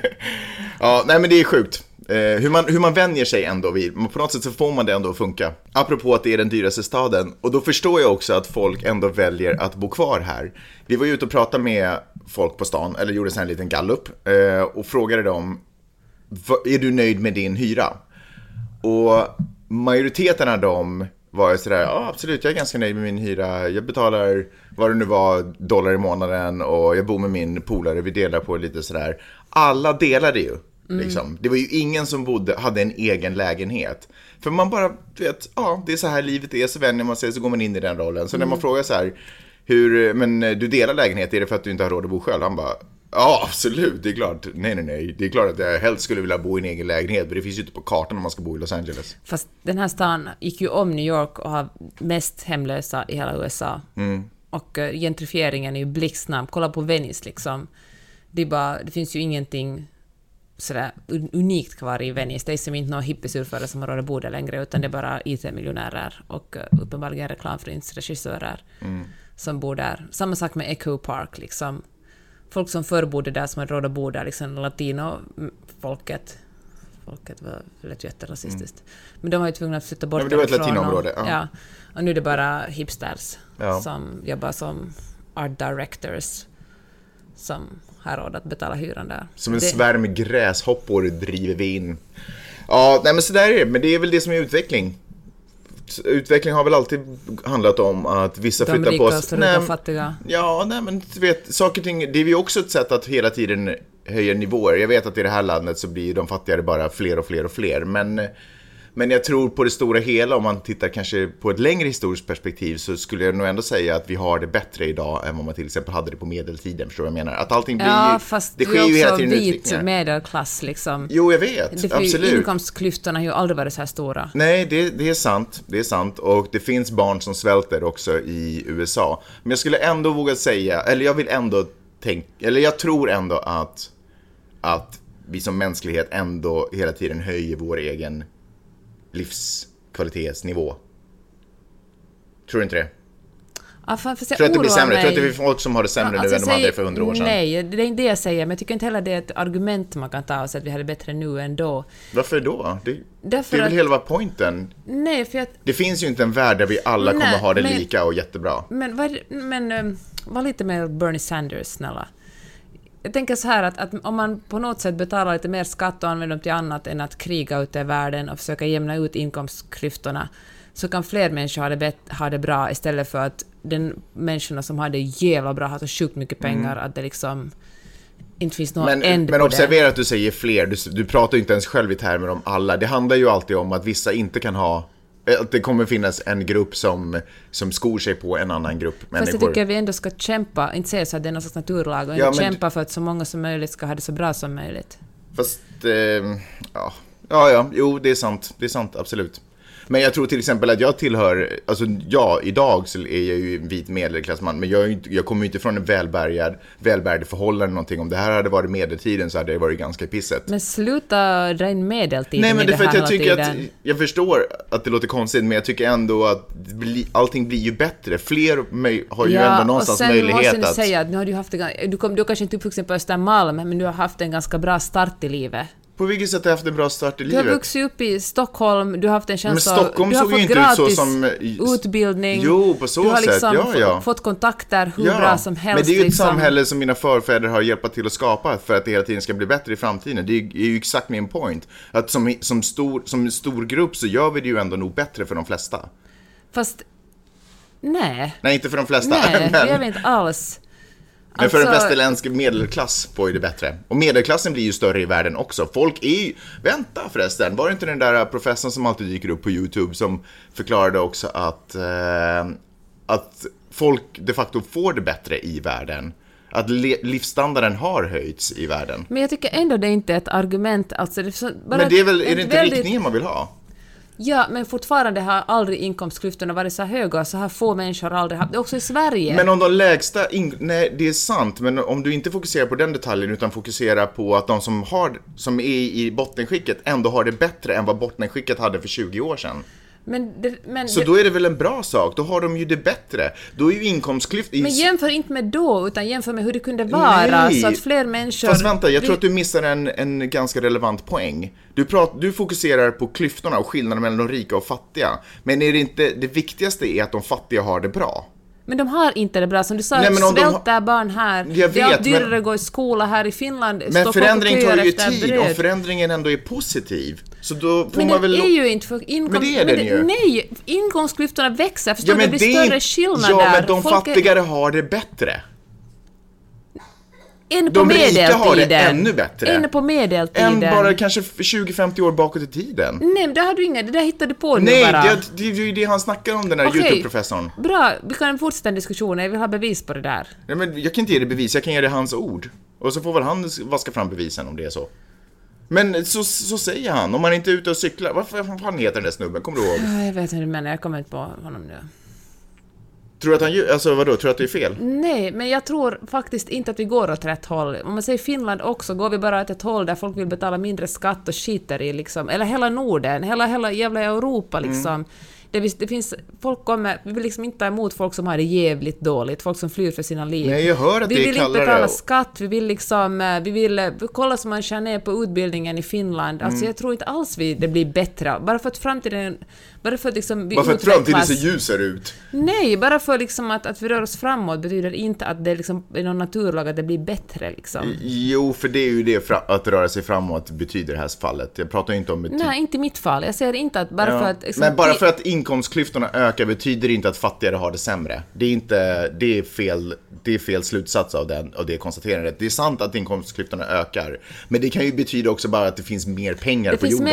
ja, nej men det är sjukt. Eh, hur, man, hur man vänjer sig ändå vid, men på något sätt så får man det ändå att funka. Apropå att det är den dyraste staden, och då förstår jag också att folk ändå väljer att bo kvar här. Vi var ju ute och pratade med folk på stan, eller gjorde en liten gallup, eh, och frågade dem, "Va- är du nöjd med din hyra? Och majoriteten av dem var ju sådär, ja absolut, jag är ganska nöjd med min hyra. Jag betalar vad det nu var, dollar i månaden och jag bor med min polare, vi delar på lite sådär. Alla delade ju. Liksom. Det var ju ingen som bodde, hade en egen lägenhet. För man bara, du vet, ja, det är så här livet är, så vänjer man sig, så går man in i den rollen. Så när man frågar så här, hur, men du delar lägenhet, är det för att du inte har råd att bo själv? Han bara, ja absolut, det är klart, nej nej nej, det är klart att jag helst skulle vilja bo i en egen lägenhet, men det finns ju inte på kartan om man ska bo i Los Angeles. Fast den här stan gick ju om New York och har mest hemlösa i hela USA. Och eh, gentrifieringen är ju blixtsnabb. Kolla på Venice liksom. Det, bara, det finns ju ingenting sådär un- unikt kvar i Venice. Det är som inte några hippiesurfare som har råd att bo där längre, utan det är bara IT-miljonärer och uh, uppenbarligen reklamfilmsregissörer som bor där. Samma sak med Echo Park, liksom. Folk som förr bodde där, som hade råd att bo där, liksom latino-folket. Folket var lät ju jätterasistiskt. Men de var ju tvungna att flytta bort Ja, det var ett latinoområde, ja. ja. Och nu är det bara hipsters Ja. som jobbar som art directors som har råd att betala hyran där. Som en Det- svärm gräshoppor driver vi in. Ja, nej men så där är det, men det är väl det som är utveckling. Utveckling har väl alltid handlat om att vissa De flyttar rika på och sig. så Nej, de fattiga. Ja, nej men du vet, saker och ting, det är ju också ett sätt att hela tiden höja nivåer. Jag vet att i det här landet så blir de fattigare bara fler och fler och fler, men men jag tror på det stora hela, om man tittar kanske på ett längre historiskt perspektiv, så skulle jag nog ändå säga att vi har det bättre idag än vad man till exempel hade det på medeltiden. Förstår du vad jag menar? Att allting blir Ja, ju, fast det sker ju hela tiden vit medelklass liksom. Jo, jag vet. Det absolut. inkomstklyftorna har ju aldrig varit så här stora. Nej, det, det är sant. Det är sant. Och det finns barn som svälter också i USA. Men jag skulle ändå våga säga, eller jag vill ändå tänka, eller jag tror ändå att, att vi som mänsklighet ändå hela tiden höjer vår egen livskvalitetsnivå. Tror du inte det? Ja, fan, Tror du att det blir sämre? Tror du att det mig. blir folk som har det sämre Ja, nu alltså, än de hade för hundra år sedan? Nej, det är inte det jag säger, men jag tycker inte heller det är ett argument man kan ta och säga att vi hade bättre nu än då. Varför då? Det, Därför det är väl att- hela poängen. Nej, för att... Det finns ju inte en värld där vi alla kommer Nej, ha det men- lika och jättebra. Men, vad, men um, var lite mer Bernie Sanders, snälla. Jag tänker så här att, att om man på något sätt betalar lite mer skatt och använder dem till annat än att kriga ute i världen och försöka jämna ut inkomstklyftorna, så kan fler människor ha det, bet, ha det bra istället för att den människorna som har det jävla bra har så sjukt mycket pengar att det liksom inte finns någon Men, men observera att du säger fler, du, du pratar ju inte ens själv i termer om alla. Det handlar ju alltid om att vissa inte kan ha att det kommer finnas en grupp som, som skor sig på en annan grupp Fast människor. jag tycker vi ändå ska kämpa, inte säga så att det är någon slags naturlag, och ändå Ja, kämpa för att så många som möjligt ska ha det så bra som möjligt. Fast, eh, ja. ja, ja, jo, det är sant. Det är sant, absolut. Men jag tror till exempel att jag tillhör, alltså ja, idag så är jag ju en vit medelklassman, men jag, inte, jag kommer ju inte från en välbärgad, välbärgad förhållande någonting. Om det här hade varit medeltiden så hade det varit ganska pisset. Men sluta dra in medeltiden Nej men det är för att jag tycker att, jag förstår att det låter konstigt men jag tycker ändå att blir, allting blir ju bättre. Fler har ju ändå någonstans och sen möjlighet måste att... säga att nu har du haft du, kom, du kanske inte uppvuxen på Östermalm, men du har haft en ganska bra start i livet. På vilket sätt har jag haft en bra start i Du har livet? vuxit upp i Stockholm, du har haft en Men chans att... Stockholm har såg ju inte ut så som... utbildning. Jo, på så du har sätt. liksom Ja, ja. fått kontakter hur bra som helst. Men det är ju ett liksom. samhälle som mina förfäder har hjälpt till att skapa för att det hela tiden ska bli bättre i framtiden. Det är ju exakt min point. Att som, som, stor, som stor grupp så gör vi det ju ändå nog bättre för de flesta. Fast... Nej. Nej, inte för de flesta. Nej, det gör men, vi inte alls. Men för en Alltså- västerländsk medelklass får ju det bättre. Och medelklassen blir ju större i världen också. Folk är ju... Vänta förresten, var det inte den där professorn som alltid dyker upp på YouTube som förklarade också att, eh, att folk de facto får det bättre i världen? Att livsstandarden har höjts i världen. Men jag tycker ändå det inte är ett argument. Alltså det är så, bara Men det är väl, är det inte väldigt- riktningen man vill ha? Ja, men fortfarande har aldrig inkomstklyftorna varit så höga, så här få människor har aldrig haft det. Också i Sverige. Men om de lägsta, in- nej det är sant, men om du inte fokuserar på den detaljen utan fokuserar på att de som, har, som är i bottenskicket ändå har det bättre än vad bottenskicket hade för 20 år sedan men, det, men, Så det, då är det väl en bra sak, då har de ju det bättre. Då är ju inkomstklyftan... men jämför inte med då, utan jämför med hur det kunde vara, Nej. så att fler människor... Fast vänta, jag tror att du missar en, en ganska relevant poäng. Du, prat, du fokuserar på klyftorna och skillnaden mellan de rika och fattiga. Men är det inte, det viktigaste är att de fattiga har det bra. Men de har inte det bra. Som du sa, Nej, men svälter barn här. Jag det är allt vet, dyrare men- att gå i skola här i Finland. Men förändring tar ju tid, bröd. om förändringen ändå är positiv. Så då får Men man den väl... är ju inte för inkom... Men det är den ju. Nej, inkomstklyftorna växer. Förstår du? Det blir är- större skillnader. Ja, men de Folk är- fattigare har det bättre. En på de rika medeltiden. har det ännu bättre. En på medeltiden. Än bara kanske 20-50 år bakåt i tiden. Nej, men det har du inga... Det där hittade du på nu Nej, bara. det, det är ju det han snackar om, den här Okej. YouTube-professorn. Bra, vi kan fortsätta diskussionen. Jag vill ha bevis på det där. Nej, men jag kan inte ge dig bevis, jag kan ge dig hans ord. Och så får väl han vaska fram bevisen om det är så. Men så, så säger han, om man inte är ute och cyklar. Vad fan vad fan heter den där snubben? Kommer du ihåg? Ja, Jag vet hur du menar, jag kommer inte på honom nu. Tror du att han Alltså vadå, tror du att det är fel? Nej, men jag tror faktiskt inte att vi går åt rätt håll. Om man säger Finland också, går vi bara åt ett håll där folk vill betala mindre skatt och skiter i liksom, eller hela Norden, hela, hela jävla Europa Mm. Det, det finns, folk kommer, vi vill liksom inte ta emot folk som har det jävligt dåligt, folk som flyr för sina liv. Nej, jag hör att vi det vill inte betala och- skatt, vi vill liksom, eh, vi vill eh, kolla som man skär ner på utbildningen i Finland. Alltså Mm. jag tror inte alls vi, det blir bättre. Bara för att framtiden, bara för att liksom vi Bara för att framtiden ser ljusare ut. Nej, bara för liksom att, att vi rör oss framåt betyder inte att det liksom är någon naturlag att det blir bättre liksom. Jo, för det är ju det att röra sig framåt betyder i det här fallet. Jag pratar ju inte om. Nej, inte i mitt fall. Jag säger inte att bara Ja. för att... liksom, Men bara för att inkomstklyftorna ökar betyder inte att fattigare har det sämre. Det är inte, det är fel, det är fel slutsats av, den, av det konstaterandet. Det är sant att inkomstklyftorna ökar, men det kan ju betyda också bara att det finns mer pengar det på finns, jorden.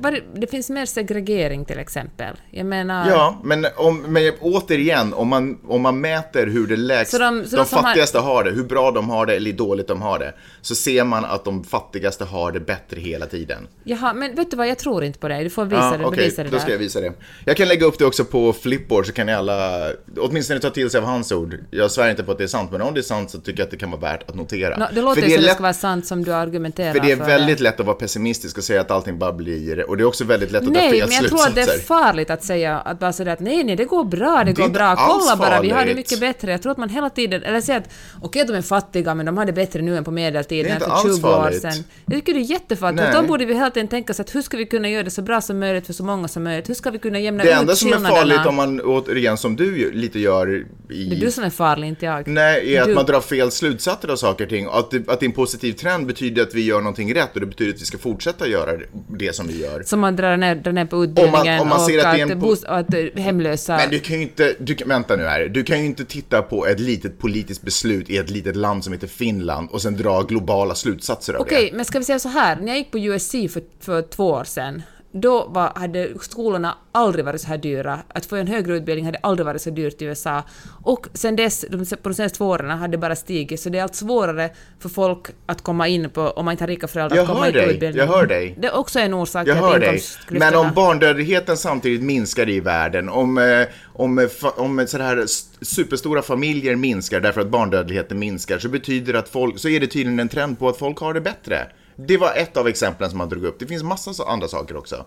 mer det finns mer segregering till exempel. Jag menar... Ja, men, om, men återigen, om man, om man mäter hur det lägst, Så de- så de som har- fattigaste har... det, hur bra de har det eller hur dåligt de har det, så ser man att de fattigaste har det bättre hela tiden. Jaha, men vet du vad, jag tror inte på det. Du får visa det, okej, bevisa det då ska jag visa det. Jag Jag kan lägga upp det också på Flipboard så kan ni alla åtminstone ta till sig av hans ord. Jag svär inte på att det är sant, men om det är sant så tycker jag att det kan vara värt att notera. No, det låter för det som det lätt, ska vara sant som du argumenterar för det är för väldigt lätt att vara pessimistisk och säga att allting bara blir, och det är också väldigt lätt att dra Nej, fel men jag tror slutsatser. att det är farligt att säga att bara sådär att nej, nej, det går bra, det, Det går bra, kolla bara, vi har det farligt. mycket bättre. Jag tror att man hela tiden, eller säga att okej, de är fattiga, men de har det bättre nu än på medeltiden, Det för alls 20 år farligt. sedan. Jag tycker det är jättefarligt, Nej. de borde vi hela tiden tänka sig att hur ska vi kunna göra det så bra som möjligt för så många som möjligt? Hur ska vi kunna jämna Det enda som är farligt om man, återigen, som du lite gör i... Det är du som är farlig, inte jag. Nej, är att Du- man drar fel slutsatser av saker och ting. Att det, att det är en positiv trend betyder att vi gör någonting rätt och det betyder att vi ska fortsätta göra det som vi gör. Som man drar ner, drar ner på utbildningen om man ser och att att, po- och att hemlösa... Men du kan ju inte, du, kan- vänta nu här, du kan ju inte titta på ett litet politiskt beslut i ett litet land som heter Finland och sen dra globala slutsatser av Okej, det. men ska vi säga så här, när jag gick på USC för, för två år sedan, då var, hade skolorna aldrig varit så här dyra. Att få en högre utbildning hade aldrig varit så dyrt i USA. Och sen dess, de, på de senaste två åren, hade det bara stigit, så det är allt svårare för folk att komma in på, om man inte har rika föräldrar, Jag att komma in på dig, utbildning. jag hör dig. Det är också en orsak Jag till hör att dig. Men om barndödligheten samtidigt minskar i världen, om, eh, om, eh, om så här superstora familjer minskar därför att barndödligheten minskar, så betyder det att folk, så är det tydligen en trend på att folk har det bättre. Det var ett av exemplen som man drog upp. Det finns massa andra saker också.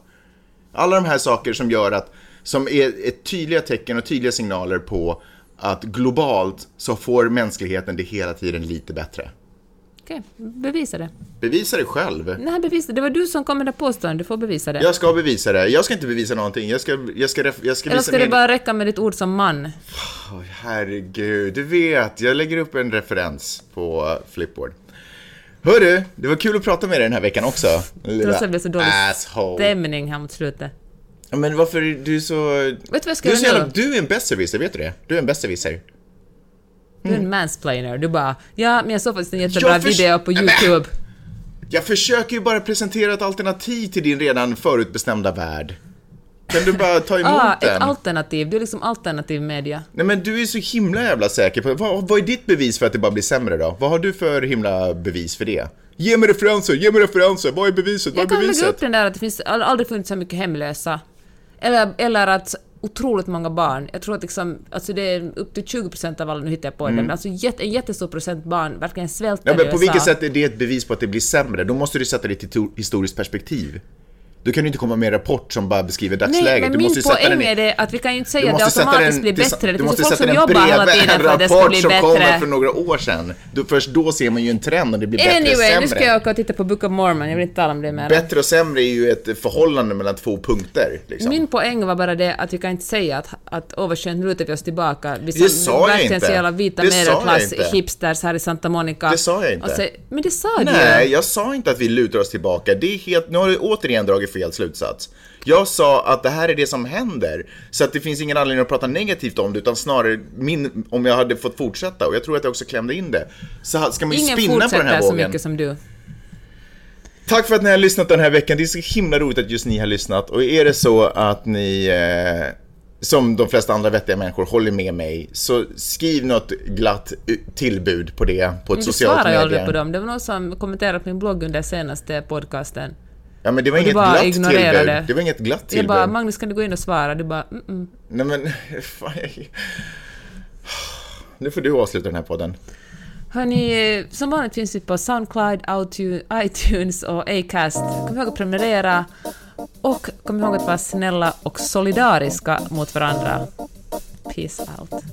Alla de här saker som gör att, som är ett tydliga tecken och tydliga signaler på att globalt så får mänskligheten det hela tiden lite bättre. Okej, bevisa det. Bevisa det själv. Nej, bevisa det. Det var du som kom med det påståendet, du får bevisa det. Jag ska bevisa det. Jag ska inte bevisa någonting. Jag ska, jag ska, jag ska Eller ska det min... bara räcka med ditt ord som man? Åh, herregud, du vet. Jag lägger upp en referens på Flipboard. Hörru, det var kul att prata med dig den här veckan också. Trots att det blev så dålig asshole. stämning här mot slutet. Ja, Men varför är du så... Vet du vad jag ska Du är, göra jävla... du är en besserwisser, vet du det? Du är en besserwisser. Du är en mansplainer. Du bara ja, men jag såg faktiskt en jättebra förs- video på YouTube. Jag försöker ju bara presentera ett alternativ till din redan förutbestämda värld. Kan du bara ta emot Ah, den? ett alternativ. Du är liksom alternativ media. Nej men du är så himla jävla säker på... Vad, vad är ditt bevis för att det bara blir sämre då? Vad har du för himla bevis för det? Ge mig referenser, ge mig referenser! Vad är beviset? Vad Jag är kan lägga beviset? upp den där att det finns aldrig funnits så mycket hemlösa. Eller, eller att otroligt många barn, jag tror att liksom, alltså det är upp till 20% av alla, nu hittar jag på det, men alltså jätte, en jättestor procent barn verkligen svälter Mm. Ja, men på USA. vilket sätt är det ett bevis på att det blir sämre? Då måste du sätta det i ett to- historiskt perspektiv. Du kan ju inte komma med en rapport som bara beskriver Nej, dagsläget. men du min måste sätta poäng den är det att vi kan ju inte Du säga att det måste sätta automatiskt den, blir bättre. Det du finns måste ju folk sätta som jobbar hela tiden en för att det ska rapport bli som kommer bättre. för några år sedan. Då, först då ser man ju en trend och det blir bättre och Anyway, sämre. nu ska jag åka och titta på Book of Mormon, jag vill inte tala om det mer. Bättre och sämre är ju ett förhållande mellan två punkter. Liksom. Min poäng var bara det att vi kan inte säga att, att overskönt lutar vi oss tillbaka. Vi Det sa jag inte. jävla vita Det sa jag medelklass inte. hipsters här i Santa Monica. Det sa jag inte. Men det sa du Nej, jag sa inte att vi lutar oss tillbaka. Det är helt, nu har du återigen dragit fel slutsats. Jag sa att det här är det som händer. Så att det finns ingen anledning att prata negativt om det, utan snarare min, om jag hade fått fortsätta, och jag tror att jag också klämde in det, så ska man ju Ingen spinna på den fortsätter här så vågen. mycket som du. Tack för att ni har lyssnat den här veckan. Det är så himla roligt att just ni har lyssnat. Och är det så att ni, eh, som de flesta andra vettiga människor, håller med mig, så skriv något glatt tillbud på det på ett Men du socialt svarar ju aldrig medie. på dem. Det var någon som kommenterade på min blogg under senaste podcasten. Ja, men det var Och inget glatt ignorerade. tillbud. Det var inget glatt Jag tillbud. bara, Magnus kan du gå in och svara? Du bara, mm -mm. Nej men, fan, jag... Nu får du avsluta den här podden. Hörni, eh, som vanligt finns vi på Soundcloud, iTunes och Acast. Kom ihåg att prenumerera och kom ihåg att vara snälla och solidariska mot varandra. Peace out.